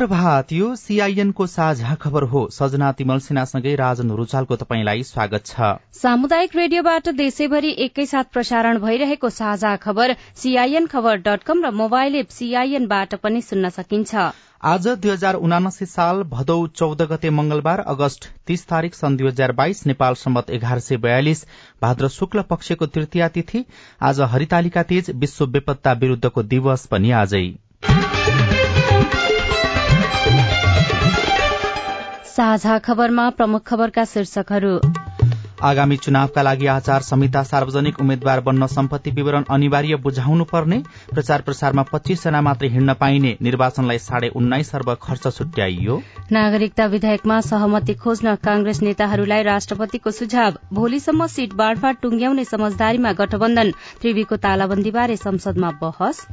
शुभ प्रभात यो सीआईएनको साझा खबर हो। सजना तिमल सिन्हासँगै राजन रुचालको तपाईँलाई स्वागत छ। सामुदायिक रेडियोबाट देशैभरि एकैसाथ प्रसारण भइरहेको साझा खबर सीआईएन खबर डट कम र मोबाइल एप सीआईएनबाट पनि सुन्न सकिन्छ। आज दुई हजार उनासी साल भदौ चौध गते मंगलबार अगस्त तीस तारीक सन् दुई हजार बाइस नेपाल सम्मत एघार सय बयालिस भाद्र शुक्ल पक्षको तृतीया तिथि आज हरितालिका तीज विश्व बेपत्ता विरूद्धको दिवस पनि आजै। साझा खबरमा प्रमुख खबरका शीर्षकहरू। आगामी चुनावका लागि आचार संहिता सार्वजनिक उम्मेद्वार बन्न सम्पत्ति विवरण अनिवार्य बुझाउनु पर्ने प्रचार प्रसारमा पच्चीस जना मात्रै हिँड्न पाइने निर्वाचनलाई साढे उन्नाइस अर्ब खर्च छुट्याइयो। नागरिकता विधेयकमा सहमति खोज्न कांग्रेस नेताहरूलाई राष्ट्रपतिको सुझाव। भोलिसम्म सीट बाँडफाँड टुंग्याउने समझदारीमा गठबन्धन। त्रिवीको तालाबन्दीबारे संसदमा बहस।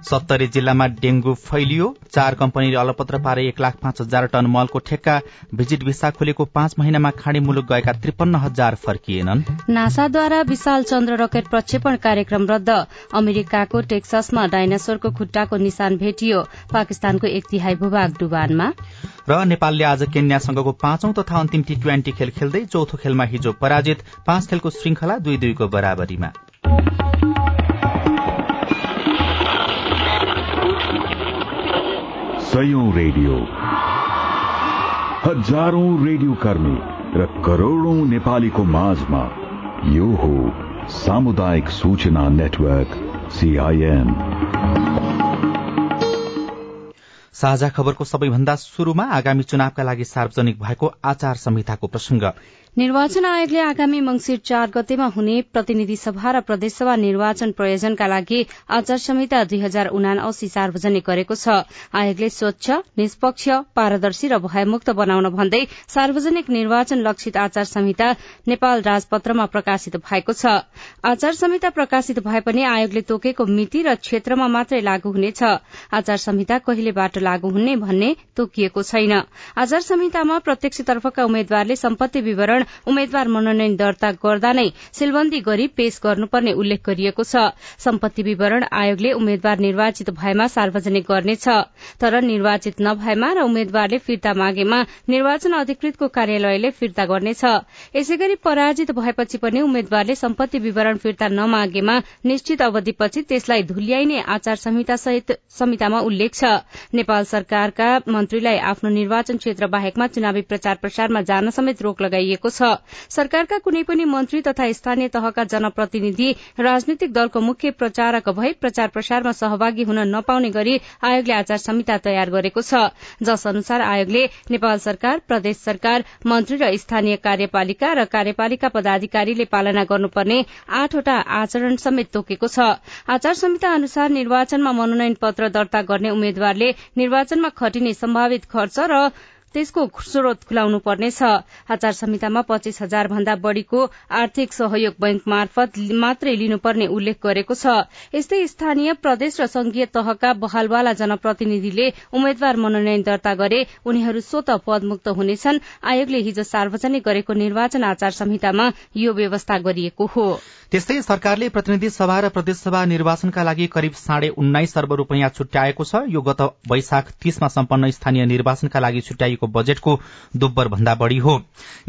सत्तरी जिल्लामा डेंगू फैलियो। चार कम्पनीले अलपत्र पारे एक लाख पाँच हजार टन मलको ठेक्का। भिजिट भिसा खोलेको पाँच महिनामा खाड़ी मुलुक गएका त्रिपन्न हजार फर्किएनन्। नासाद्वारा विशाल चन्द्र रकेट प्रक्षेपण कार्यक्रम रद्द। अमेरिकाको टेक्ससमा डाइनासोरको खुट्टाको निशान भेटियो। पाकिस्तानको एक तिहाई भूभाग डुबानमा। र नेपालले आज केन्यासँगको पाँचौं तथा अन्तिम टी ट्वेन्टी खेल खेल्दै चौथो खेलमा हिजो पराजित। पाँच खेलको श्रृंखला दुई दुईको बराबरीमा। सयौं रेडियो। हजारौं रेडियो कर्मी र करोड़ौं नेपालीको माझमा यो हो सामुदायिक सूचना नेटवर्क सीआईएन साझा खबरको सबैभन्दा शुरूमा आगामी चुनावका लागि सार्वजनिक भएको आचार संहिताको प्रसंग निर्वाचन आयोगले आगामी मंगिर चार गतेमा हुने प्रतिनिधि सभा र प्रदेशसभा निर्वाचन प्रयोजनका लागि आचार संहिता दुई हजार उनासी सार्वजनिक गरेको छ। आयोगले स्वच्छ निष्पक्ष पारदर्शी र भयमुक्त बनाउन भन्दै सार्वजनिक निर्वाचन लक्षित आचार संहिता नेपाल राजपत्रमा प्रकाशित भएको छ। आचार संहिता प्रकाशित भए पनि आयोगले तोकेको मिति र क्षेत्रमा मात्रै लागू हुनेछ। आचार संहिता कहिलेबाट लागू हुने भन्ने तोकिएको छैन। आचार संहितामा प्रत्यक्षतर्फका उम्मेद्वारले सम्पत्ति विवरण उम्मेद्वार मनोनयन दर्ता गर्दा नै सिलबन्दी गरी पेश गर्नुपर्ने उल्लेख गरिएको छ। सम्पत्ति विवरण आयोगले उम्मेद्वार निर्वाचित भएमा सार्वजनिक गर्नेछ तर निर्वाचित नभएमा र उम्मेद्वारले फिर्ता मागेमा निर्वाचन अधिकृतको कार्यालयले फिर्ता गर्नेछ। यसै गरी पराजित भएपछि पनि उम्मेद्वारले सम्पत्ति विवरण फिर्ता नमागेमा निश्चित अवधिपछि त्यसलाई धुल्याइने आचार संहिता संहितामा उल्लेख छ। नेपाल सरकारका मन्त्रीलाई आफ्नो निर्वाचन क्षेत्र बाहेकमा चुनावी प्रचार प्रसारमा जान समेत रोक लगाइएको छ। सरकारका कुनै पनि मन्त्री तथा स्थानीय तहका जनप्रतिनिधि राजनीतिक दलको मुख्य प्रचारक भई प्रचार प्रसारमा सहभागी हुन नपाउने गरी आयोगले आचार संहिता तयार गरेको छ। जस अनुसार आयोगले नेपाल सरकार प्रदेश सरकार मन्त्री र स्थानीय कार्यपालिका र कार्यपालिका पदाधिकारीले पालना गर्नुपर्ने आठवटा आचरण समेत तोकेको छ। आचार संहिता अनुसार निर्वाचनमा मनोनयन पत्र दर्ता गर्ने उम्मेद्वारले निर्वाचनमा खटिने सम्भावित खर्च र त्यसको स्रोत खुलाउनु पर्नेछ। आचार संहितामा पच्चीस हजार भन्दा बढ़ीको आर्थिक सहयोग बैंक मार्फत मात्रै लिनुपर्ने उल्लेख गरेको छ। यस्तै स्थानीय प्रदेश र संघीय तहका बहालवाला जनप्रतिनिधिले उम्मेद्वार मनोनयन दर्ता गरे उनीहरू स्वत पदमुक्त हुनेछन्। आयोगले हिजो सार्वजनिक गरेको निर्वाचन आचार संहितामा यो व्यवस्था गरिएको हो। त्यस्तै सरकारले प्रतिनिधि सभा र प्रदेशसभा निर्वाचनका लागि करिब साढे उन्नाइस अर्ब रूपियाँ छुट्याएको छ। यो गत वैशाख तीसमा सम्पन्न स्थानीय निर्वाचनका लागि छुट्याइएको गरिएको बजेटको दोब्बर भन्दा बढ़ी हो।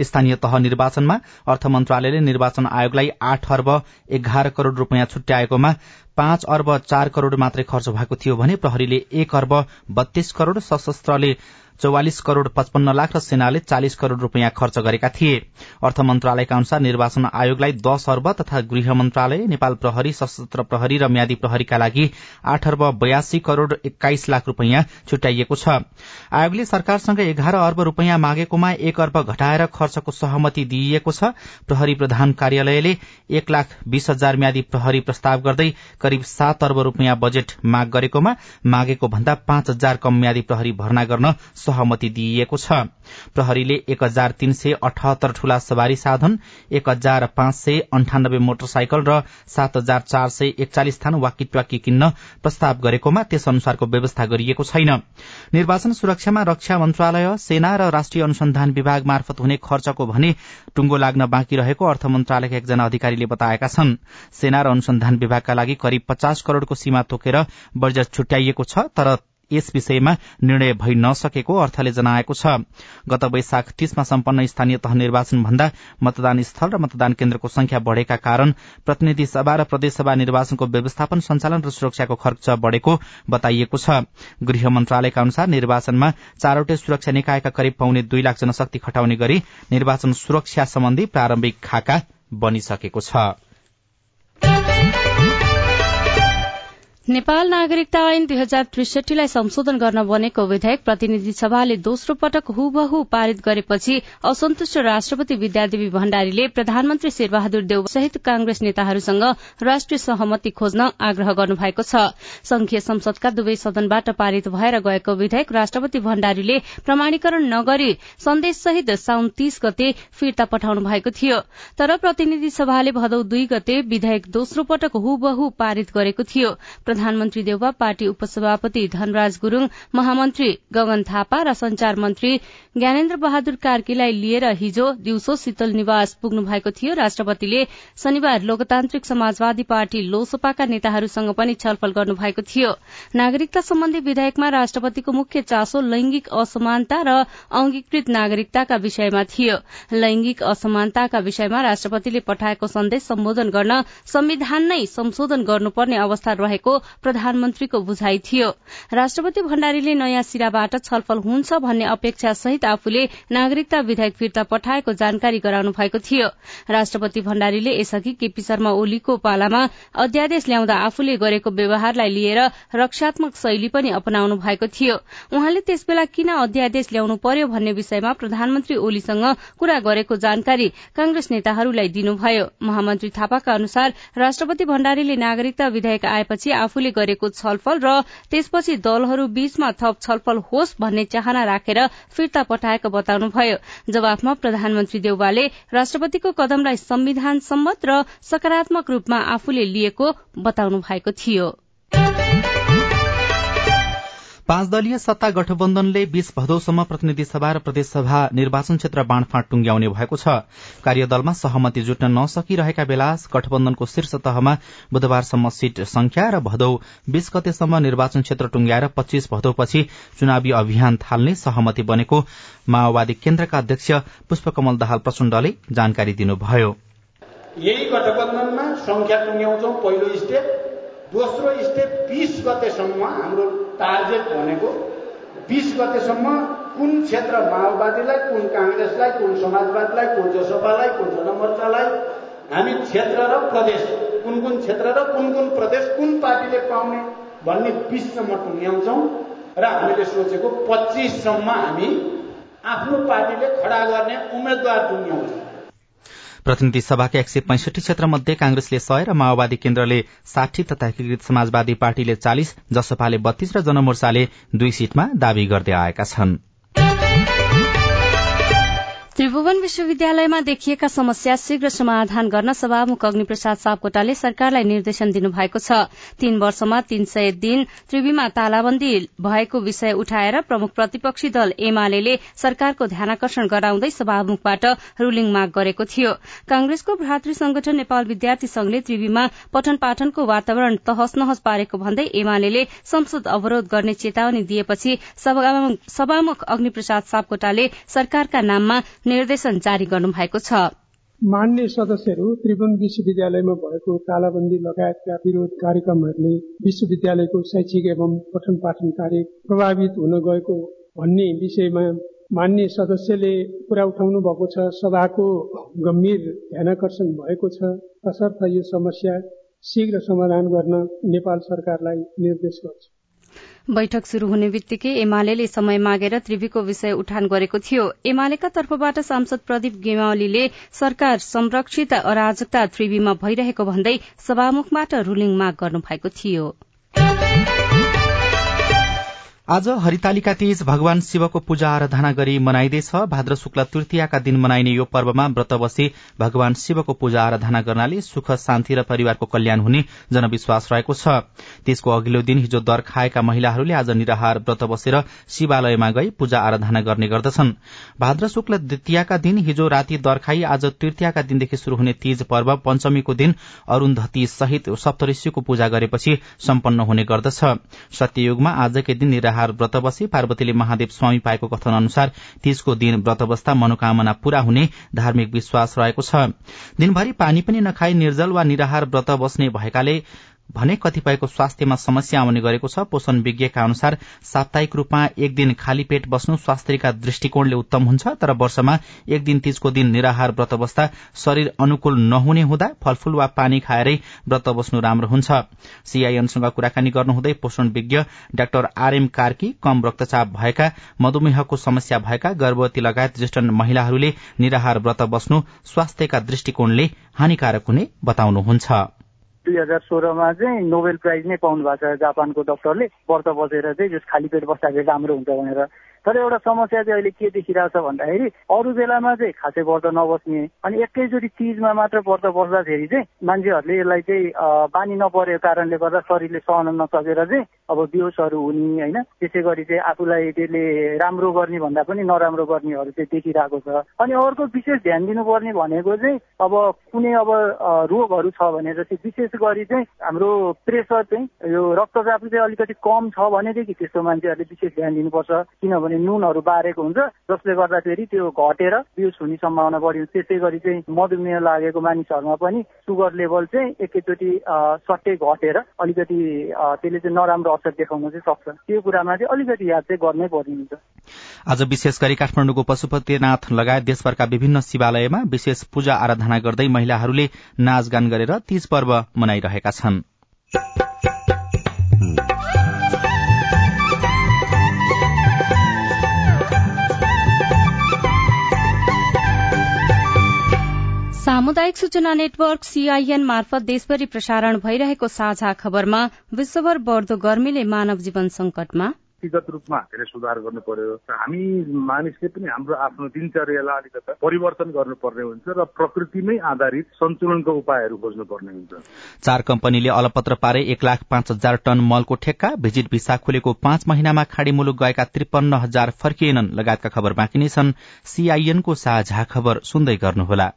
स्थानीय तह निर्वाचनमा अर्थ मन्त्रालयले निर्वाचन आयोगलाई आठ अर्ब एघार करोड़ रूपियाँ छुट्याएकोमा पाँच अर्ब चार करोड़ मात्रै खर्च भएको थियो भने प्रहरीले एक अर्ब बत्तीस करोड़ सशस्त्रले चौवालिस करोड़ पचपन्न लाख र सेनाले चालिस करोड़ रूपियाँ खर्च गरेका थिए। अर्थ मन्त्रालयका अनुसार निर्वाचन आयोगलाई दश अर्ब तथा गृह मन्त्रालयले नेपाल प्रहरी सशस्त्र प्रहरी र म्यादी प्रहरीका लागि आठ अर्ब बयासी करोड़ एक्काइस लाख रूपियाँ छुट्याइएको छ। आयोगले सरकारसँग एघार अर्ब रूपियाँ मागेकोमा एक अर्ब घटाएर खर्चको सहमति दिइएको छ। प्रहरी प्रधान कार्यालयले एक लाख बीस हजार म्यादी प्रहरी प्रस्ताव गर्दै करिब सात अर्ब रूपियाँ बजेट माग गरेकोमा मागेको भन्दा पाँच हजार कम म्यादी प्रहरी भर्ना गर्न सहमति दिइएको छ। प्रहरीले एक हजार तीन सय अठहत्तर ठूला सवारी साधन एक हजार पाँच सय अन्ठानब्बे मोटरसाइकल र सात हजार चार सय एकचालिस थान वाकी ट्वाकी किन्न प्रस्ताव गरेकोमा त्यस अनुसारको व्यवस्था गरिएको छैन। निर्वाचन सुरक्षामा रक्षा मन्त्रालय सेना र राष्ट्रिय अनुसन्धान विभाग मार्फत हुने खर्चको भने टुंगो लाग्न बाँकी रहेको अर्थ मन्त्रालयका एकजना अधिकारीले बताएका छन्। सेना र अनुसन्धान विभागका लागि करिब पचास करोड़को सीमा तोकेर बजेट छुट्याइएको छ तर यस विषयमा निर्णय भइ नसकेको अर्थले जनाएको छ। गत वैशाख तीसमा सम्पन्न स्थानीय तह निर्वाचन भन्दा मतदान स्थल र मतदान केन्द्रको संख्या बढ़ेका कारण प्रतिनिधि सभा र प्रदेशसभा निर्वाचनको व्यवस्थापन सञ्चालन र सुरक्षाको खर्च बढ़ेको बताइएको छ। गृह मन्त्रालयका अनुसार निर्वाचनमा चारवटै सुरक्षा निकायका करिब पाउने दुई लाख जनशक्ति खटाउने गरी निर्वाचन सुरक्षा सम्बन्धी प्रारम्भिक खाका बनिसकेको छ। नेपाल नागरिकता ऐन दुई हजार त्रिसठीलाई संशोधन गर्न बनेको विधेयक प्रतिनिधि सभाले दोस्रो पटक हुबहु पारित गरेपछि असन्तुष्ट राष्ट्रपति विद्यादेवी भण्डारीले प्रधानमन्त्री शेरबहादुर देव सहित कांग्रेस नेताहरूसँग राष्ट्रिय सहमति खोज्न आग्रह गर्नुभएको छ। संघीय संसदका दुवै सदनबाट पारित भएर गएको विधेयक राष्ट्रपति भण्डारीले प्रमाणीकरण नगरी सन्देशसहित साउन तीस गते फिर्ता पठाउनु भएको थियो। तर प्रतिनिधि सभाले भदौ दुई गते विधेयक दोस्रो पटक हुबहु पारित गरेको थियो। प्रधानमन्त्री देउवा पार्टी उपसभापति धनराज गुरूङ महामन्त्री गगन थापा र संचार मन्त्री ज्ञानेन्द्र बहादुर कार्कीलाई लिएर हिजो दिउँसो शीतल निवास पुग्नु भएको थियो। राष्ट्रपतिले शनिबार लोकतान्त्रिक समाजवादी पार्टी लोसपाका नेताहरूसँग पनि छलफल गर्नु भएको थियो। नागरिकता सम्बन्धी विधेयकमा राष्ट्रपतिको मुख्य चासो लैंगिक असमानता र अंगीकृत नागरिकताका विषयमा थियो। लैंगिक असमानताका विषयमा राष्ट्रपतिले पठाएको सन्देश सम्बोधन गर्न संविधान नै संशोधन गर्नुपर्ने अवस्था रहेको प्रधानमन्त्रीको बुझाइ थियो। राष्ट्रपति भण्डारीले नयाँ सिराबाट छलफल हुन्छ भन्ने अपेक्षा सहित आफूले नागरिकता विधेयक फिर्ता पठाएको जानकारी गराउनु भएको थियो। राष्ट्रपति भण्डारीले यसअघि केपी शर्मा ओलीको पालामा अध्यादेश ल्याउँदा आफूले गरेको व्यवहारलाई लिएर रक्षात्मक शैली पनि अपनाउनु भएको थियो। उहाँले त्यसबेला किन अध्यादेश ल्याउनु पर्यो भन्ने विषयमा प्रधानमन्त्री ओलीसँग कुरा गरेको जानकारी कांग्रेस नेताहरूलाई दिनुभयो। महामन्त्री थापाका अनुसार राष्ट्रपति भण्डारीले नागरिकता विधेयक आएपछि आफूले गरेको छलफल र त्यसपछि दलहरू बीचमा थप छलफल होस् भन्ने चाहना राखेर फिर्ता पठाएको बताउनुभयो। जवाफमा प्रधानमन्त्री देउवाले राष्ट्रपतिको कदमलाई संविधान सम्मत र सकारात्मक रूपमा आफूले लिएको बताउनु भएको थियो। पाँच दलीय सत्ता गठबन्धनले बीस भदौसम्म प्रतिनिधि सभा र प्रदेशसभा निर्वाचन क्षेत्र बाँडफाँड टुंग्याउने भएको छ। कार्यदलमा सहमति जुट्न नसकिरहेका बेला गठबन्धनको शीर्ष तहमा बुधबारसम्म सीट संख्या र भदौ बीस गतेसम्म निर्वाचन क्षेत्र टुंग्याएर पच्चीस भदौपछि चुनावी अभियान थाल्ने सहमति बनेको माओवादी केन्द्रका अध्यक्ष पुष्पकमल दाहाल प्रचण्डले जानकारी दिनुभयो। यही गठबन्धनमा पहिलो स्टेप। दोस्रो स्टेप बिस गतेसम्म हाम्रो टार्गेट भनेको बिस गतेसम्म कुन क्षेत्र माओवादीलाई कुन काङ्ग्रेसलाई कुन समाजवादीलाई कुन जसपालाई कुन जनमोर्चालाई हामी क्षेत्र र प्रदेश कुन कुन क्षेत्र र कुन कुन प्रदेश कुन पार्टीले पाउने भन्ने बिचसम्म टुङ्ग्याउँछौँ र हामीले सोचेको पच्चिससम्म हामी आफ्नो पार्टीले खडा गर्ने उम्मेद्वार टुङ्ग्याउँछौँ प्रतिनिधि सभाका एक सय पैंसठी क्षेत्र मध्ये कांग्रेसले सय र माओवादी केन्द्रले साठी तथा एकीकृत समाजवादी पार्टीले चालिस जसपाले बत्तीस र जनमोर्चाले दुई सीटमा दावी गर्दै आएका छनृ। त्रिभुवन विश्वविद्यालयमा देखिएका समस्या शीघ्र समाधान गर्न सभामुख अग्निप्रसाद सापकोटाले सरकारलाई निर्देशन दिनुभएको छ। तीन वर्षमा तीन सय दिन त्रिवीमा तालाबन्दी भएको विषय उठाएर प्रमुख प्रतिपक्षी दल एमाले सरकारको ध्यानकर्षण गराउँदै सभामुखबाट रूलिङ माग गरेको थियो। कांग्रेसको भ्रातृ संगठन नेपाल विद्यार्थी संघले त्रिवीमा पठन पाठनको वातावरण तहस नहस पारेको भन्दै एमाले संसद अवरोध गर्ने चेतावनी दिएपछि सभामुख अग्निप्रसाद सापकोटाले सरकारका नाममा निर्देशन जारी गर्नुभएको छ। मान्य सदस्यहरू त्रिभुवन विश्वविद्यालयमा भएको तालाबन्दी लगायतका विरोध कार्यक्रमहरूले विश्वविद्यालयको शैक्षिक एवं पठन पाठन कार्य प्रभावित हुन गएको भन्ने विषयमा मान्य सदस्यले कुरा उठाउनु भएको छ। सभाको गम्भीर ध्यानकर्षण भएको छ। तसर्थ यो समस्या शीघ्र समाधान गर्न नेपाल सरकारलाई निर्देश गर्छु। बैठक शुरू हुने बित्तिकै एमाले समय मागेर त्रिवीको विषय उठान गरेको थियो। एमालेका तर्फबाट सांसद प्रदीप गेवालीले सरकार संरक्षित अराजकता त्रिवीमा भइरहेको भन्दै सभामुखबाट रूलिङ माग गर्नु भएको थियो। आज हरितालिका तीज भगवान शिवको पूजा आराधना गरी मनाइँदैछ। भाद्र शुक्ल तृतीयका दिन मनाइने यो पर्वमा व्रत बसी भगवान शिवको पूजा आराधना गर्नाले सुख शान्ति र परिवारको कल्याण हुने जनविश्वास रहेको छ। त्यसको अघिल्लो दिन हिजो दर खाएका महिलाहरूले आज निराहार व्रत बसेर शिवालयमा गई पूजा आराधना गर्ने गर्दछन्। भाद्र शुक्ल द्वितीयका दिन हिजो राति दर खाई आज तृतीयका दिनदेखि शुरू हुने तीज पर्व पञ्चमीको दिन अरून्धती सहित सप्तऋषिको पूजा गरेपछि सम्पन्न हुने गर्दछ। सत्ययुगमा आजकै दिन निराहार निराहार व्रत बसी पार्वतीले महादेव स्वामी पाएको कथन अनुसार तीजको दिन व्रत बस्दा मनोकामना पूरा हुने धार्मिक विश्वास रहेको छ। दिनभरि पानी पनि नखाई निर्जल वा निराहार व्रत बस्ने भएकाले भने कतिपयको स्वास्थ्यमा समस्या आउने गरेको छ। पोषण विज्ञका अनुसार साप्ताहिक रूपमा एक दिन खाली पेट बस्नु स्वास्थ्यका दृष्टिकोणले उत्तम हुन्छ तर वर्षमा एक दिन तीजको दिन निराहार व्रत बस्दा शरीर अनुकूल नहुने हुँदा फलफूल वा पानी खाएरै व्रत बस्नु राम्रो हुन्छ। सीआईएनसँग कुराकानी गर्नुहुँदै पोषण विज्ञ डाक्टर आरएम कार्की कम रक्तचाप भएका मधुमेहको समस्या भएका गर्भवती लगायत ज्येष्ठ महिलाहरूले निराहार व्रत बस्नु स्वास्थ्यका दृष्टिकोणले हानिकारक हुने बताउनुहुन्छ। दुई हजार सोह्रमा चाहिँ नोबेल प्राइज नै पाउनु भएको छ जापानको डक्टरले। व्रत बसेर चाहिँ जस खाली पेट बस्दाखेरि राम्रो हुन्छ भनेर तर एउटा समस्या चाहिँ अहिले के देखिरहेको छ भन्दाखेरि अरू बेलामा चाहिँ खासै व्रत नबस्ने अनि एकैचोटि चिजमा मात्र व्रत बस्दाखेरि चाहिँ मान्छेहरूले यसलाई चाहिँ बानी नपरेको कारणले गर्दा शरीरले सहन नसकेर चाहिँ अब बेहोसहरू हुने होइन। त्यसै गरी चाहिँ आफूलाई त्यसले राम्रो गर्ने भन्दा पनि नराम्रो गर्नेहरू चाहिँ देखिरहेको छ। अनि अर्को विशेष ध्यान दिनुपर्ने भनेको चाहिँ अब कुनै अब रोगहरू छ भनेर चाहिँ विशेष गरी चाहिँ हाम्रो प्रेसर चाहिँ यो रक्तचाप चाहिँ अलिकति कम छ भनेदेखि त्यस्तो मान्छेहरूले विशेष ध्यान दिनुपर्छ। किनभने भने नुनहरू बारेको हुन्छ जसले गर्दाखेरि त्यो घटेर बिउस हुने सम्भावना बढी हुन्छ त्यसै गरी चाहिँ मधुमेह लागेको मानिसहरूमा पनि सुगर लेभल चाहिँ एकैचोटि सट्टै घटेर अलिकति त्यसले चाहिँ नराम्रो असर देखाउन चाहिँ सक्छ। त्यो कुरामा चाहिँ अलिकति याद चाहिँ गर्नै पर्ने हुन्छ। आज विशेष गरी काठमाडौँको पशुपतिनाथ लगायत देशभरका विभिन्न शिवालयमा विशेष पूजा आराधना गर्दै महिलाहरूले नाचगान गरेर तीज पर्व मनाइरहेका छन्। सामुदायिक सूचना नेटवर्क सीआईएन मार्फत देशभरि प्रसारण भइरहेको साझा खबरमा विश्वभर बढ्दो गर्मीले मानव जीवन संकटमा व्यक्तिगत रूपमा धेरै सुधार गर्नु पर्यो हामी मानिसले पनि हाम्रो आफ्नो दिनचर्यालाई अलिकति परिवर्तन गर्नुपर्ने हुन्छ र प्रकृतिमै आधारित सन्तुलनको उपायहरू खोज्नुपर्ने हुन्छ। चार कम्पनीले अलपत्र पारे एक लाख पाँच हजार टन मलको ठेक्का भिजिट भिसा खुलेको पाँच महिनामा खाड़ी मुलुक गएका त्रिपन्न हजार फर्किएनन् लगायतका खबर बाँकी नै छन्। सीआईएनको साझा खबर सुन्दै गर्नुहोला।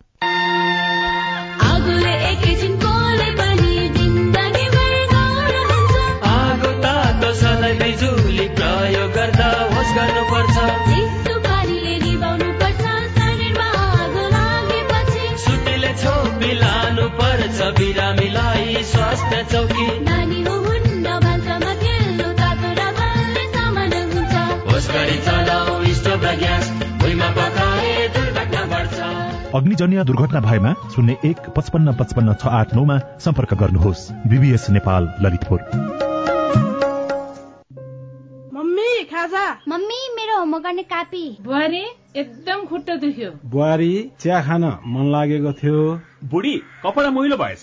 अग्निजन्य दुर्घटना भएमा शून्य एक पचपन्न पचपन्न छ आठ नौमा सम्पर्क गर्नुहोस्। बिबिएस नेपाल ललितपुर। मम्मी खाजा। मम्मी मेरो होमवर्क गर्ने कापी। बुहारी एकदम खुट्टा दुख्यो। बुहारी चिया खान मन लागेको थियो। बुढी कपडा मैलो भएछ।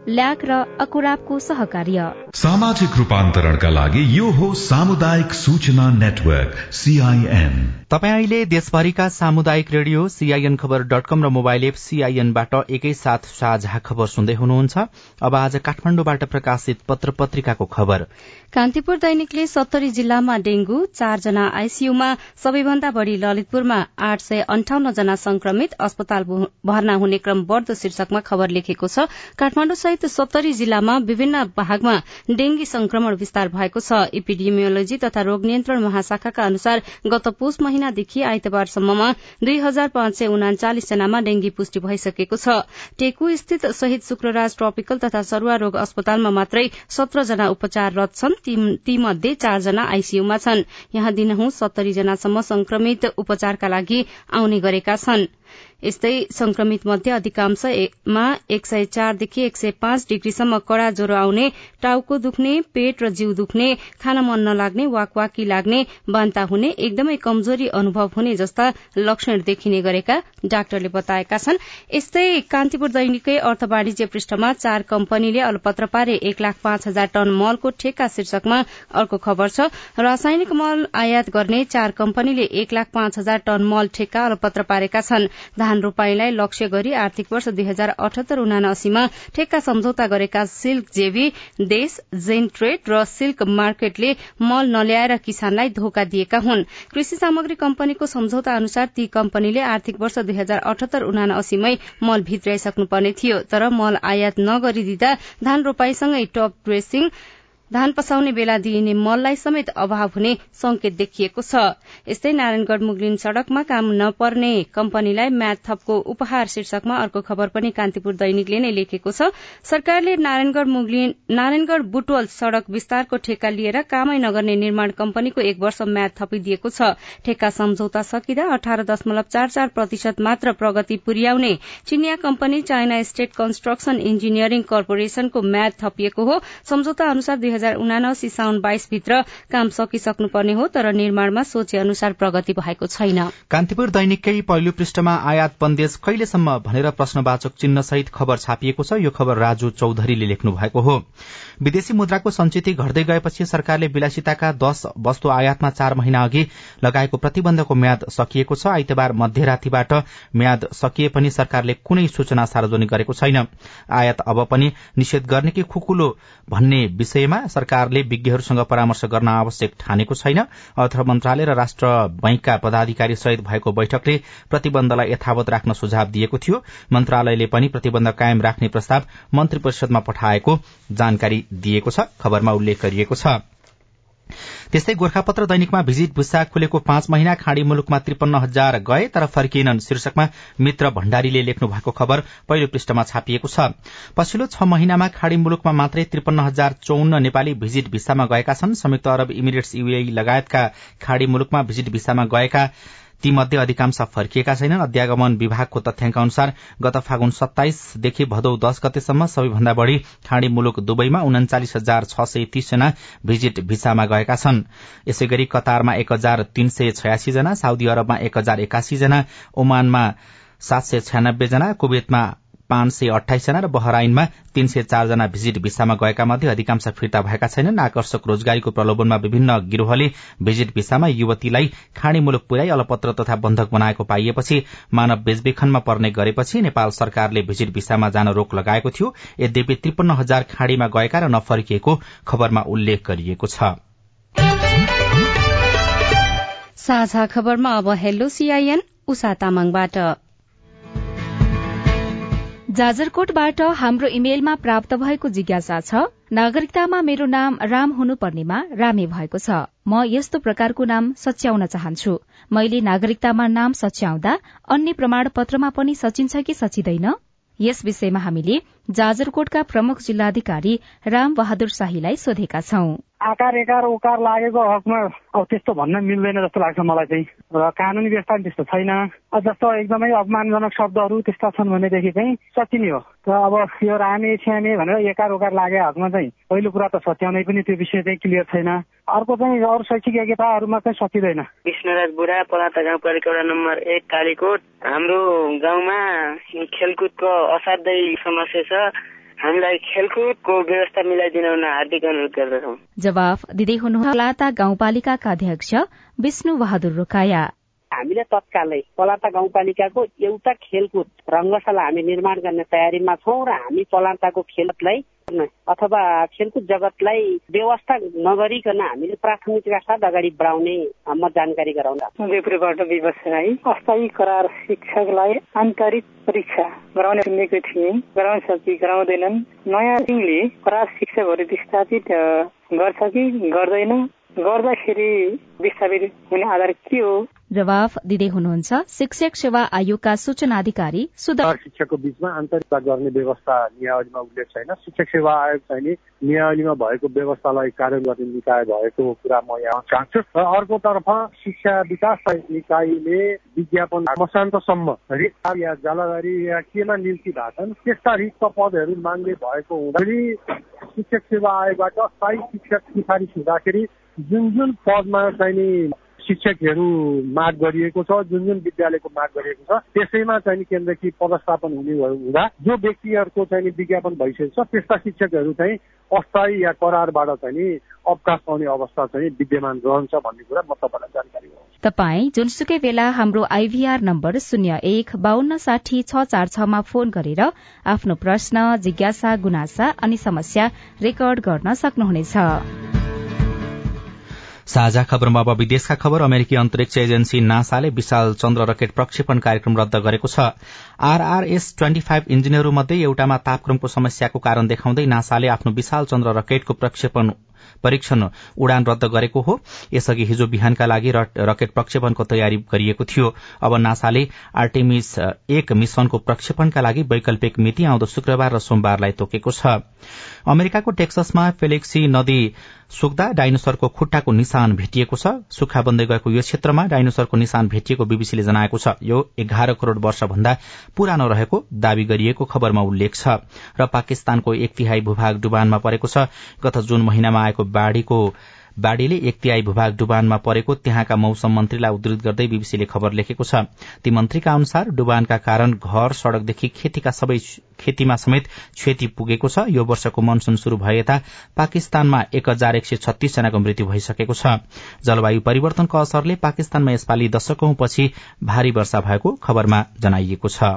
ल्याक र अकुराबको सहकार्य। सामाजिक रूपान्तरणका लागि यो हो सामुदायिक सूचना नेटवर्क सीआईएन तपाईँ अहिले देशभरिका सामुदायिक radio CIN Khabar dot com र मोबाइल एप सीआईएनबाट एकैसाथ साझा खबर सुन्दै हुनुहुन्छ। अब आज काठमाडौँबाट प्रकाशित पत्र पत्रिकाको खबर। कान्तिपुर दैनिकले सत्तरी जिल्लामा डेंगू चारजना आईसीयूमा सबैभन्दा बढ़ी ललितपुरमा आठ सय अन्ठाउन्न जना संक्रमित अस्पताल भर्ना हुने क्रम बढ़दो शीर्षकमा खबर लेखेको छ। काठमाडौँ सहित सत्तरी जिल्लामा विभिन्न भागमा डेंगी संक्रमण विस्तार भएको छ। इपिडिमियोलोजी तथा रोग नियन्त्रण महाशाखाका अनुसार गत पुष महिनादेखि आइतबारसम्ममा दुई हजार पाँच सय उनाचालिस जनामा डेंगी पुष्टि भइसकेको छ। टेकु स्थित शहीद शुक्रराज ट्रपिकल तथा सरूवा रोग अस्पतालमा मात्रै सत्र जना उपचाररत छन्। तीमध्ये चारजना आईसीयूमा छन्। यहाँ दिनहुँ सत्तरी जनासम्म संक्रमित उपचारका लागि आउने गरेका छन्। यस्तै संक्रमित मध्ये अधिकांशमा एक सय चारदेखि एक सय पाँच डिग्रीसम्म कड़ा ज्वरो आउने टाउको दुख्ने पेट र जिउ दुख्ने खान मन नलाग्ने वाकवाकी लाग्ने बान्ता हुने एकदमै कमजोरी अनुभव हुने जस्ता लक्षण देखिने गरेका डाक्टरले बताएका छन्। यस्तै कान्तिपुर दैनिकै अर्थ वाणिज्य पृष्ठमा चार कम्पनीले अलपत्र पारे एक लाख पाँच हजार टन मलको ठेक्का शीर्षकमा अर्को खबर छ। रासायनिक मल आयात गर्ने चार कम्पनीले एक लाख पाँच हजार टन मल ठेक्का अलपत्र पारेका छन्। धान रोपाईँलाई लक्ष्य गरी आर्थिक वर्ष दुई हजार अठहत्तर उनासीमा ठेक्का सम्झौता गरेका सिल्क जेवी देश जेन ट्रेड र सिल्क मार्केटले मल नल्याएर किसानलाई धोका दिएका हुन्। कृषि सामग्री कम्पनीको सम्झौता अनुसार ती कम्पनीले आर्थिक वर्ष दुई हजार अठहत्तर उनासीमै मल भित्राइसक्नुपर्ने थियो तर मल आयात नगरिदिँदा धान रोपाईसँगै टप ड्रेसिङ धान पसाउने बेला दिइने मललाई समेत अभाव हुने संकेत देखिएको छ। यस्तै नारायणगढ़ मुगलिन सड़कमा काम नपर्ने कम्पनीलाई म्याथ थपको उपहार शीर्षकमा अर्को खबर पनि कान्तिपुर दैनिकले नै लेखेको छ। सरकारले नारायणगढ़ मुगलिन नारायणगढ़ बुटवल सड़क विस्तारको ठेक्का लिएर कामै नगर्ने निर्माण कम्पनीको एक वर्ष म्याद थपिदिएको छ। ठेक्का सम्झौता सकिँदा अठार दशमलव चार चार प्रतिशत मात्र प्रगति पुर्याउने चिनिया company China State Construction Engineering कर्पोरेशनको म्याद थपिएको हो। सम्झौता अनुसार हजार उनासी साउन बाइस भित्र काम सकिसक्नुपर्ने हो तर निर्माणमा सोचे अनुसार प्रगति भएको छैन। कान्तिपुर दैनिककै पहिलो पृष्ठमा आयात बन्देज कहिलेसम्म भनेर प्रश्नवाचक चिन्ह सहित खबर छापिएको छ यो खबर राजु चौधरीले लेख्नु भएको हो। विदेशी मुद्राको संचिति घट्दै गएपछि सरकारले विलासिताका दश वस्तु आयातमा चार महिना अघि लगाएको प्रतिबन्धको म्याद सकिएको छ। आइतबार मध्यरातीबाट म्याद सकिए पनि सरकारले कुनै सूचना सार्वजनिक गरेको छैन। आयात अब पनि निषेध गर्ने कि खुकुलो भन्ने विषयमा सरकारले विज्ञहरूसँग परामर्श गर्न आवश्यक ठानेको छैन। अर्थ मन्त्रालय र राष्ट्र बैंकका पदाधिकारी सहित भएको बैठकले प्रतिबन्धलाई यथावत राख्न सुझाव दिएको थियो। मन्त्रालयले पनि प्रतिबन्ध कायम राख्ने प्रस्ताव मन्त्री परिषदमा पठाएको जानकारी दिएको छ खबरमा उल्लेख गरिएको छ त्यस्तै गोर्खापत्र दैनिकमा भिजिट भिसा खुलेको पाँच महिना खाड़ी मुलुकमा त्रिपन्न हजार गए तर फर्किएनन् शीर्षकमा मित्र भण्डारीले लेख्नु भएको खबर पहिलो पृष्ठमा छापिएको छ। पछिल्लो छ महिनामा खाड़ी मुलुकमा मात्रै त्रिपन्न हजार चौन्न नेपाली भिजिट भिसामा गएका छन्। संयुक्त अरब इमिरेट्स युए लगायतका खाड़ी मुलुकमा भिजिट भिसामा गएका तीमध्ये अधिकांश फर्किएका छैनन्। अध्यागमन विभागको तथ्याङ्क अनुसार गत फागुन सत्ताइसदेखि भदौ दश गतेसम्म सबैभन्दा बढ़ी खाड़ी मुलुक दुवैमा उन्चालिस हजार छ सय तीसजना भिजिट भिसामा गएका छन्। यसै गरी कतारमा एक हजार तीन सय छयासी जना साउदी अरबमा एक हजार एकासी जना ओमानमा सात सय छयानब्बे जना कुवेतमा पाँच सय अठाइसजना र बहराइनमा तीन सय चारजना भिजिट भिसामा गएका मध्ये अधिकांश फिर्ता भएका छैनन्। आकर्षक रोजगारीको प्रलोभनमा विभिन्न गिरोहले भिजिट भिसामा युवतीलाई खाँडी मुलुक पुर्याई अलपत्र तथा बन्धक बनाएको पाइएपछि मानव बेचबेखनमा पर्ने गरेपछि नेपाल सरकारले भिजिट भिसामा जान रोक लगाएको थियो। यद्यपि त्रिपन्न हजार खाँडीमा गएका र नफर्किएको खबरमा उल्लेख गरिएको छ। साझा खबरमा अब हेलो सीआईएन उषा तामाङबाट। जाजरकोटबाट हाम्रो इमेलमा प्राप्त भएको जिज्ञासा छ नागरिकतामा मेरो नाम राम हुनुपर्नेमा रामे भएको छ। म यस्तो प्रकारको नाम सच्याउन चाहन्छु। मैले नागरिकतामा नाम सच्याउँदा अन्य प्रमाण पत्रमा पनि सचिन्छ कि सचिँदैन? यस विषयमा हामीले जाजरकोटका प्रमुख जिल्लाधिकारी राम बहादुर शाहीलाई सोधेका छौं। आकार एकार उकार लागेको हकमा अब त्यस्तो भन्न मिल्दैन जस्तो लाग्छ मलाई चाहिँ। र कानुनी व्यवस्था पनि त्यस्तो छैन। जस्तो एकदमै अपमानजनक शब्दहरू त्यस्ता छन् भनेदेखि चाहिँ सकिने हो। र अब यो रामे छ्यामे भनेर एकार उकार लागे हकमा चाहिँ पहिलो कुरा त सच्याउने पनि त्यो विषय चाहिँ क्लियर छैन। अर्को चाहिँ अरू शैक्षिक योग्यताहरूमा चाहिँ सकिँदैन। विष्णुराज बुढा पलाता गाउँपालिका वडा नम्बर एक कालीकोट। हाम्रो गाउँमा खेलकुदको असाध्यै समस्या छ। हामीलाई खेलकुदको व्यवस्था मिलाइदिन हार्दिक अनुरोध गर्दछौ। जवाफ दिँदै हुनुहुन्छ गाउँपालिकाका अध्यक्ष विष्णु बहादुर रोकाया। हामीले तत्कालै पलाता गाउँपालिकाको एउटा खेलकुद रङ्गशाला हामी निर्माण गर्ने तयारीमा छौँ र हामी पलाताको खेललाई अथवा खेलकुद जगतलाई व्यवस्था नगरिकन हामीले प्राथमिकता साथ अगाडि बढाउने म जानकारी गराउँदा। देब्रेबाट विवश राई अस्थायी करार शिक्षकलाई आन्तरिक परीक्षा गराउने सुनेको थिएँ। गराउन सकि गराउँदैनन्। नयाँ सिंहले करार शिक्षकहरू विस्थापित गर्छ कि गर्दैन? गर्दाखेरि विस्थापित हुने आधार के हो जवाफ दिँदै हुनुहुन्छ शिक्षक सेवा आयोगका सूचना अधिकारी सुधार शिक्षकको बीचमा आन्तरिकता गर्ने व्यवस्था नियावलीमा उल्लेख छैन। शिक्षक सेवा आयोग चाहिँ नियावलीमा भएको व्यवस्थालाई कार्य गर्ने निकाय भएको कुरा म यहाँ चाहन्छु। र अर्कोतर्फ शिक्षा विकास निकायले विज्ञापन मसान्तसम्म रिक्त या जलधारी या केमा नियुक्ति भएको छन् त्यस्ता रिक्त पदहरू माग्ने भएको हुँदाखेरि शिक्षक सेवा आयोगबाट स्थायी शिक्षक सिफारिस हुँदाखेरि जुन जुन पदमा चाहिँ शिक्षकहरू माग गरिएको छ जुन जुन विद्यालयको माग गरिएको छ त्यसैमा चाहिँ केन्द्रकी पदस्थापन हुने हुँदा जो व्यक्तिहरूको चाहिँ विज्ञापन भइसकेको छ त्यस्ता शिक्षकहरू चाहिँ अस्थायी या करारबाट चाहिँ अवकाश पाउने अवस्था चाहिँ विद्यमान रहन्छ भन्ने कुरा म तपाईँलाई जानकारी गराउँछु। तपाई जुनसुकै बेला हाम्रो आइभीआर नम्बर शून्य एक बान्न साठी छ चार छमा फोन गरेर आफ्नो प्रश्न जिज्ञासा गुनासा अनि समस्या रेकर्ड गर्न सक्नुहुनेछ। साझा खबरमा अब विदेशका खबर। अमेरिकी अन्तरिक्ष एजेन्सी नासाले विशाल चन्द्र रकेट प्रक्षेपण कार्यक्रम रद्द गरेको छ। आरआरएस ट्वेन्टी फाइभ इन्जिनहरूमध्ये एउटामा तापक्रमको समस्याको कारण देखाउँदै नासाले आफ्नो विशाल चन्द्र रकेटको प्रक्षेपण परीक्षण उडान रद्द गरेको हो। यसअघि हिजो बिहानका लागि रकेट प्रक्षेपणको तयारी गरिएको थियो। अब नासाले आर्टेमिस एक मिशनको प्रक्षेपणका लागि वैकल्पिक मिति आउँदो शुक्रबार र सोमबारलाई तोकेको छ। अमेरिकाको टेक्ससमा फेलेक्सी नदी सुक्दा डाइनोसरको खुट्टाको निशान भेटिएको छ। सुक्खा बन्दै गएको यो क्षेत्रमा डाइनोसरको निशान भेटिएको बीबीसीले जनाएको छ। यो एघार करोड़ वर्षभन्दा पुरानो रहेको दावी गरिएको खबरमा उल्लेख छ। र पाकिस्तानको एक तिहाई भूभाग डुबानमा परेको छ। गत जून महिनामा आएको बाढ़ीको बाढ़ीले एक तिहाई भूभाग डुबानमा परेको त्यहाँका मौसम मन्त्रीलाई उद्धृत गर्दै बीबीसीले खबर लेखेको छ। ती मन्त्रीका अनुसार डुबानका कारण घर सड़कदेखि खेतीका सबै खेतीमा समेत क्षति पुगेको छ। यो वर्षको मनसून शुरू भए यता पाकिस्तानमा एक हजार एक सय छत्तीस जनाको मृत्यु भइसकेको छ। जलवायु परिवर्तनको असरले पाकिस्तानमा यसपालि दशकौंपछि भारी वर्षा भएको खबरमा जनाइएको छ।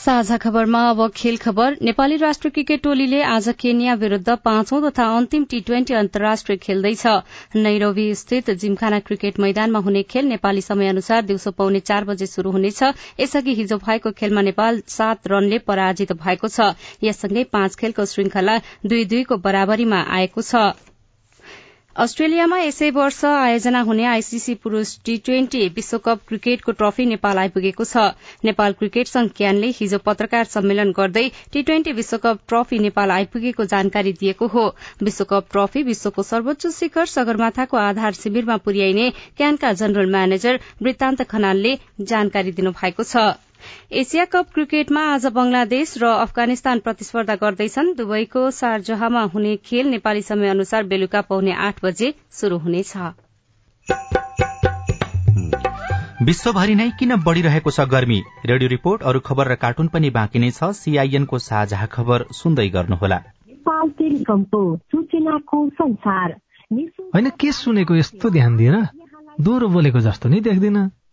साझा खबरमा अब खेल खबर। नेपाली राष्ट्रिय क्रिकेट टोलीले आज केन्या विरूद्ध पाँचौं तथा अन्तिम टी ट्वेन्टी अन्तर्राष्ट्रिय खेल्दैछ। नैरोबी स्थित जिमखाना क्रिकेट मैदानमा हुने खेल नेपाली समय अनुसार दिउँसो पाउने चार बजे शुरू हुनेछ। यसअघि हिजो भएको खेलमा नेपाल सात रनले पराजित भएको छ। यससँगै पाँच खेलको श्रृंखला दुई दुईको बराबरीमा आएको छ। अस्ट्रेलियामा यसै वर्ष आयोजना हुने आईसीसी पुरूष टी ट्वेन्टी विश्वकप क्रिकेटको ट्रफी नेपाल आइपुगेको छ। नेपाल क्रिकेट संघ क्यानले हिजो पत्रकार सम्मेलन गर्दै टी ट्वेन्टी विश्वकप ट्रफी नेपाल आइपुगेको जानकारी दिएको हो। विश्वकप ट्रफी विश्वको सर्वोच्च शिखर सगरमाथाको आधार शिविरमा पुर्याइने क्यानका जनरल म्यानेजर वृत्तान्त खनालले जानकारी दिनुभएको छ। एसिया कप क्रिकेटमा आज बंगलादेश र अफगानिस्तान प्रतिस्पर्धा गर्दैछन्। दुवैको शारजहामा हुने खेल नेपाली समय अनुसार बेलुका पाउने आठ बजे शुरू हुनेछ। विश्वभरि नै किन बढ़िरहेको छ गर्मी? रेडियो रिपोर्ट अरू खबर र कार्टुन पनि बाँकी नै छ। सीआईएनको साझा खबर सुन्दै गर्नुहोला। होइन के सुनेको यस्तो ध्यान दिएर दोहोरो बोलेको जस्तो नि देख्दिन।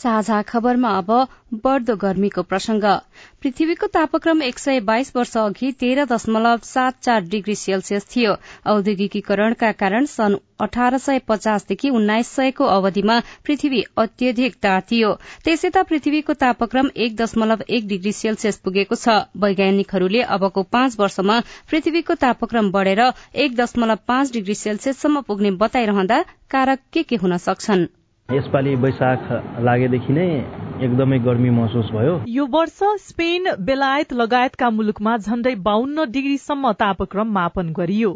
साझा खबरमा अब बढ़दो गर्मीको प्रसंग। पृथ्वीको तापक्रम एक सय बाइस वर्ष अघि तेह्र दशमलव सात चार डिग्री सेल्सियस थियो। औद्योगिकीकरणका कारण सन् अठार सय पचासदेखि उन्नाइस सयको अवधिमा पृथ्वी अत्यधिक तातियो त्यसै पृथ्वीको तापक्रम एक दशमलव एक डिग्री सेल्सियस पुगेको छ। वैज्ञानिकहरूले अबको पाँच वर्षमा पृथ्वीको तापक्रम बढ़ेर एक दशमलव पाँच डिग्री सेल्सियससम्म पुग्ने बताइरहँदा कारक के के हुन सक्छन्? यसपालि वैशाख लागेदेखि नै एकदमै गर्मी महसुस भयो। यो वर्ष स्पेन बेलायत लगायतका मुलुकमा झण्डै बाहन्न डिग्रीसम्म तापक्रम मापन गरियो।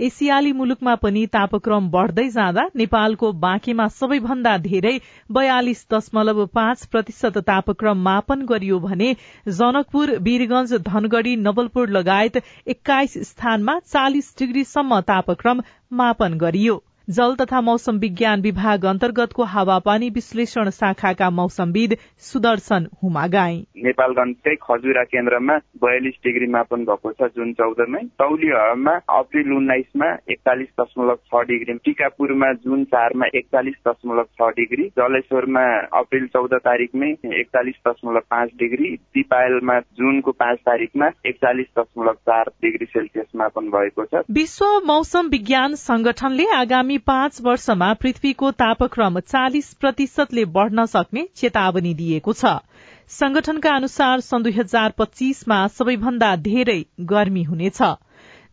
एसियाली मुलुकमा पनि तापक्रम बढ़दै जाँदा नेपालको बाँकीमा सबैभन्दा धेरै बयालिस दशमलव पाँच प्रतिशत तापक्रम मापन गरियो भने जनकपुर वीरगंज धनगढ़ी नवलपुर लगायत एक्काइस स्थानमा चालिस डिग्रीसम्म तापक्रम मापन गरियो। जल तथा मौसम विज्ञान विभाग अन्तर्गतको हावापानी विश्लेषण शाखाका मौसमविद सुदर्शन हुमागाई। नेपालगंजकै खजुरा केन्द्रमा बयालिस डिग्री मापन भएको छ जुन चौधमै। तौली हावामा अप्रेल उन्नाइसमा एकचालिस दशमलव छ डिग्री टिकापुरमा जुन चारमा एकचालिस दशमलव छ डिग्री जलेश्वरमा अप्रेल चौध तारिकमै एकचालिस दशमलव पाँच डिग्री दिपायलमा जुनको पाँच तारिकमा एकचालिस दशमलव चार डिग्री सेल्सियस मापन भएको छ। विश्व मौसम विज्ञान संगठनले आगामी पाँच वर्षमा पृथ्वीको तापक्रम चालिस प्रतिशतले बढ़न सक्ने चेतावनी दिएको छ। संगठनका अनुसार सन् दुई हजार पच्चीसमा सबैभन्दा धेरै गर्मी हुनेछ।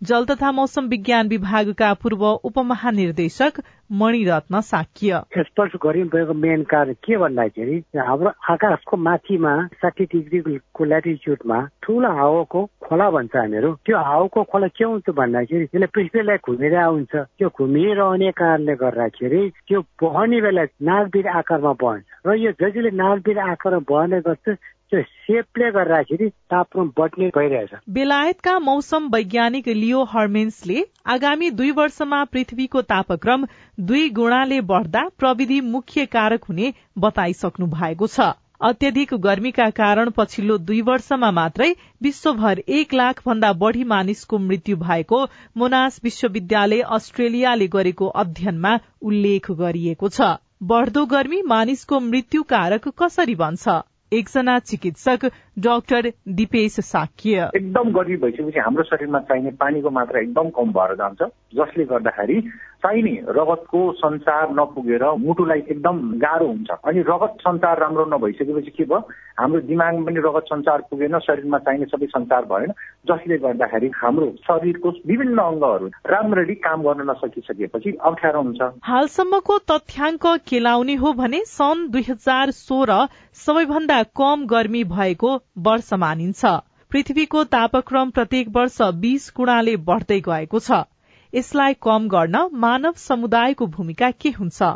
जल तथा मौसम विज्ञान विभागका पूर्व उपमहानिर्देशक मणिरत्न साक्य। स्पर्श गरिरहेको मेन कारण के भन्दाखेरि हाम्रो आकाशको माथिमा साठी डिग्रीको ल्याटिच्युडमा ठुलो हावाको खोला भन्छ हामीहरू। त्यो हावाको खोला के हुन्छ भन्दाखेरि त्यसले पृथ्वीलाई घुमेर आउँछ। त्यो घुमिरहने कारणले गर्दाखेरि त्यो बहने बेला नागबिर आकारमा बहन्छ। र यो जतिले नागबिर आकारमा बहने गर्छ त्यो सेपले गर्दाखेरि तापक्रम बढ्ने गइरहेछ बेलायतका मौसम वैज्ञानिक लियो हर्मेन्सले आगामी दुई वर्षमा पृथ्वीको तापक्रम दुई गुणाले बढ़दा प्रविधि मुख्य कारक हुने बताइसक्नु भएको छ। अत्यधिक गर्मीका कारण पछिल्लो दुई वर्षमा मात्रै विश्वभर एक लाख भन्दा बढ़ी मानिसको मृत्यु भएको मोनास विश्वविद्यालय अस्ट्रेलियाले गरेको अध्ययनमा उल्लेख गरिएको छ। बढ़दो गर्मी मानिसको मृत्यु कारक कसरी बन्छ? एकजना चिकित्सक डाक्टर दिपेश साक्य। एकदम गर्मी भइसकेपछि हाम्रो शरीरमा चाहिने पानीको मात्रा एकदम कम भएर जान्छ जसले गर्दाखेरि चाहिने रगतको संचार नपुगेर मुटुलाई एकदम गाह्रो हुन्छ। अनि रगत संचार राम्रो नभइसकेपछि के भयो? हाम्रो दिमागमा पनि रगत संचार पुगेन शरीरमा चाहिने सबै संचार भएन। जसले गर्दाखेरि हाम्रो शरीरको विभिन्न अङ्गहरू राम्ररी काम गर्न नसकिसकेपछि अप्ठ्यारो हुन्छ। हालसम्मको तथ्याङ्क केलाउने हो भने सन् दुई हजार सोह्र सबैभन्दा कम गर्मी भएको वर्ष मानिन्छ। पृथ्वीको तापक्रम प्रत्येक वर्ष बीस गुणाले बढ़दै गएको छ। यसलाई कम गर्न मानव समुदायको भूमिका के हुन्छ?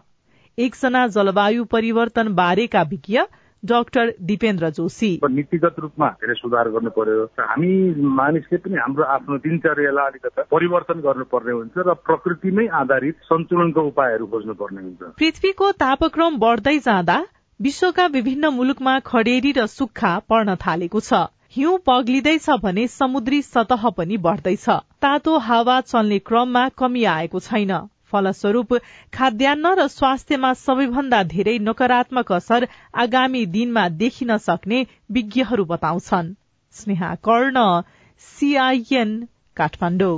एकजना जलवायु परिवर्तन बारेका विज्ञ डाक्टर दिपेन्द्र जोशी। नीतिगत रूपमा धेरै सुधार गर्नु पर्यो हामी मानिसले पनि हाम्रो आफ्नो दिनचर्यालाई अलिकति परिवर्तन गर्नुपर्ने हुन्छ र प्रकृतिमै आधारित सन्तुलनको उपायहरू खोज्नुपर्ने हुन्छ। पृथ्वीको तापक्रम बढ़दै जाँदा विश्वका विभिन्न मुलुकमा खडेरी र सुक्खा पर्न थालेको छ। हिउँ पग्लिँदैछ भने समुद्री सतह पनि बढ़दैछ। तातो हावा चल्ने क्रममा कमी आएको छैन। फलस्वरूप खाद्यान्न र स्वास्थ्यमा सबैभन्दा धेरै नकारात्मक असर आगामी दिनमा देखिन सक्ने विज्ञहरू बताउँछन्। स्नेहा कर्ण सीआईएन काठमाडौँ।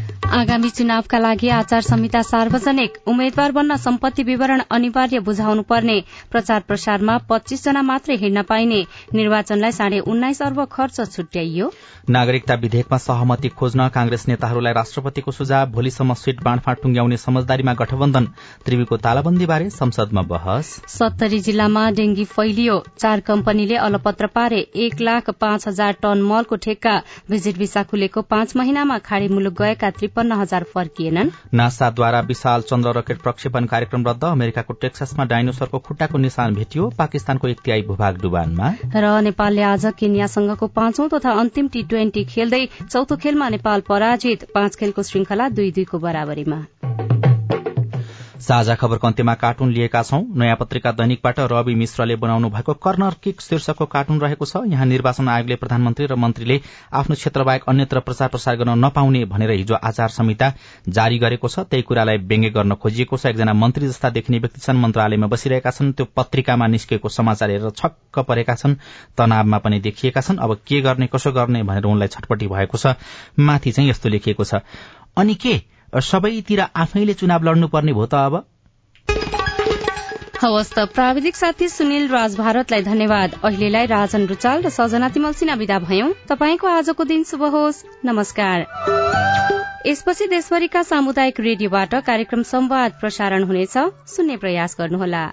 आगामी चुनावका लागि आचार संहिता सार्वजनिक उम्मेद्वार बन्न सम्पत्ति विवरण अनिवार्य बुझाउनु पर्ने प्रचार प्रसारमा पच्चीस जना मात्रै हिँड्न पाइने निर्वाचनलाई साढे उन्नाइस अर्ब खर्च छुट्याइयो। नागरिकता विधेयकमा सहमति खोज्न कांग्रेस नेताहरूलाई राष्ट्रपतिको सुझाव भोलिसम्म सीट बाँडफाँड टुंग्याउने समझदारीमा गठबन्धन। त्रिवीको तालाबन्दीबारे संसदमा बहस। सत्तरी जिल्लामा डेंगी फैलियो। चार कम्पनीले अलपत्र पारे। एक लाख पाँच हजार टन मलको ठेक्का। भिजिट भिसा खुलेको पाँच महिनामा खाड़ी मुलुक गएका त्रिपन्न हजार फर्किएनन्। नासाद्वारा विशाल चन्द्र रकेट प्रक्षेपण कार्यक्रम रद्द। अमेरिकाको टेक्सासमा डाइनोसरको खुट्टाको निशान भेटियो। पाकिस्तानको एक तिहाई भूभाग डुबानमा। र नेपालले आज केन्यासँगको पाँचौं तथा अन्तिम टी ट्वेन्टी खेल्दै चौथो खेलमा नेपाल पराजित। पाँच खेलको श्रृंखला दुई दुईको बराबरीमा। साझा खबरको अन्त्यमा कार्टुन लिएका छौं। नयाँ पत्रिका दैनिकबाट रवि मिश्रले बनाउनु भएको कर्नर किक शीर्षकको कार्टुन रहेको छ। यहाँ निर्वाचन आयोगले प्रधानमन्त्री र मन्त्रीले आफ्नो क्षेत्र बाहेक अन्यत्र प्रचार प्रसार गर्न नपाउने भनेर हिजो आचार संहिता जारी गरेको छ। त्यही कुरालाई व्यङ्ग्य गर्न खोजिएको छ। एकजना मन्त्री जस्ता देखिने व्यक्ति छन्। मन्त्रालयमा बसिरहेका छन्। त्यो पत्रिकामा निस्केको समाचार हेरेर छक्क परेका छन्। तनावमा पनि देखिएका छन्। अब के गर्ने कसो गर्ने भनेर उनलाई छटपटी भएको छ। माथि चाहिँ यस्तो लेखिएको छ। अनि के? सबैतिर आफैले चुनाव लड्नुपर्ने भयो त अब। हवस् त प्राविधिक साथी सुनिल राज भारतलाई धन्यवाद। अहिलेलाई राजन रुचाल र सजना तिमल सिन्हा विदा भयौं। तपाईँको आजको दिन शुभ होस्। नमस्कार। यसपछि देशभरिका सामुदायिक रेडियोबाट कार्यक्रम संवाद प्रसारण हुनेछ। सुन्ने प्रयास गर्नुहोला।